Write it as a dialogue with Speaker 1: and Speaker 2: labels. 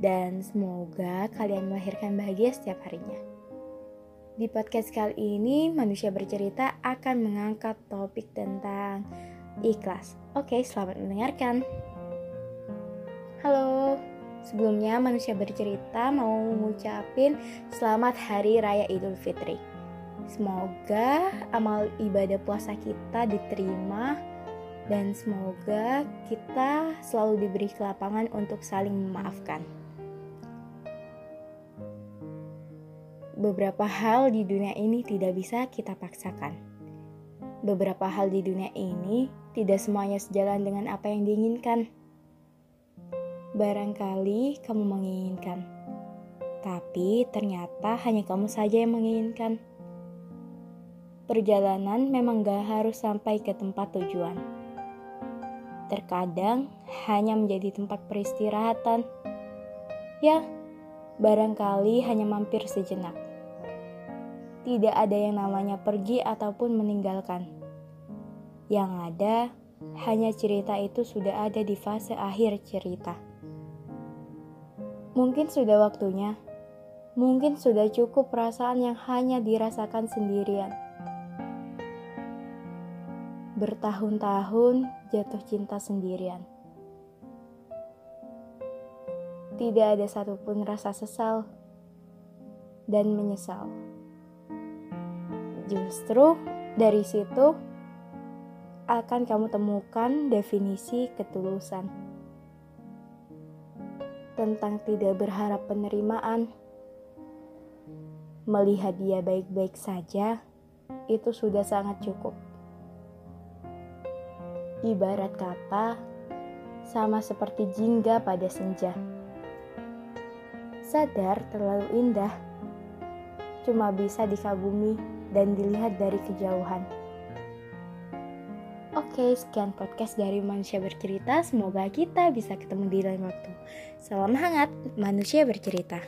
Speaker 1: dan semoga kalian melahirkan bahagia setiap harinya. Di podcast kali ini, manusia bercerita akan mengangkat topik tentang ikhlas. Oke, selamat mendengarkan. Halo, sebelumnya manusia bercerita mau ngucapin selamat Hari Raya Idul Fitri. Semoga amal ibadah puasa kita diterima dan semoga kita selalu diberi kelapangan untuk saling memaafkan. Beberapa hal di dunia ini tidak bisa kita paksakan. Beberapa hal di dunia ini tidak semuanya sejalan dengan apa yang diinginkan. Barangkali kamu menginginkan, tapi ternyata hanya kamu saja yang menginginkan. Perjalanan memang gak harus sampai ke tempat tujuan. Terkadang hanya menjadi tempat peristirahatan. Ya, barangkali hanya mampir sejenak tidak ada yang namanya pergi ataupun meninggalkan. Yang ada hanya cerita itu sudah ada di fase akhir cerita. Mungkin sudah waktunya, mungkin sudah cukup perasaan yang hanya dirasakan sendirian. Bertahun-tahun jatuh cinta sendirian. Tidak ada satupun rasa sesal dan menyesal. Justru dari situ akan kamu temukan definisi ketulusan tentang tidak berharap penerimaan. Melihat dia baik-baik saja, itu sudah sangat cukup. Ibarat kata, sama seperti jingga pada senja. Sadar terlalu indah, cuma bisa dikagumi dan dilihat dari kejauhan. Oke, sekian podcast dari Manusia Bercerita. Semoga kita bisa ketemu di lain waktu. Salam hangat, Manusia Bercerita.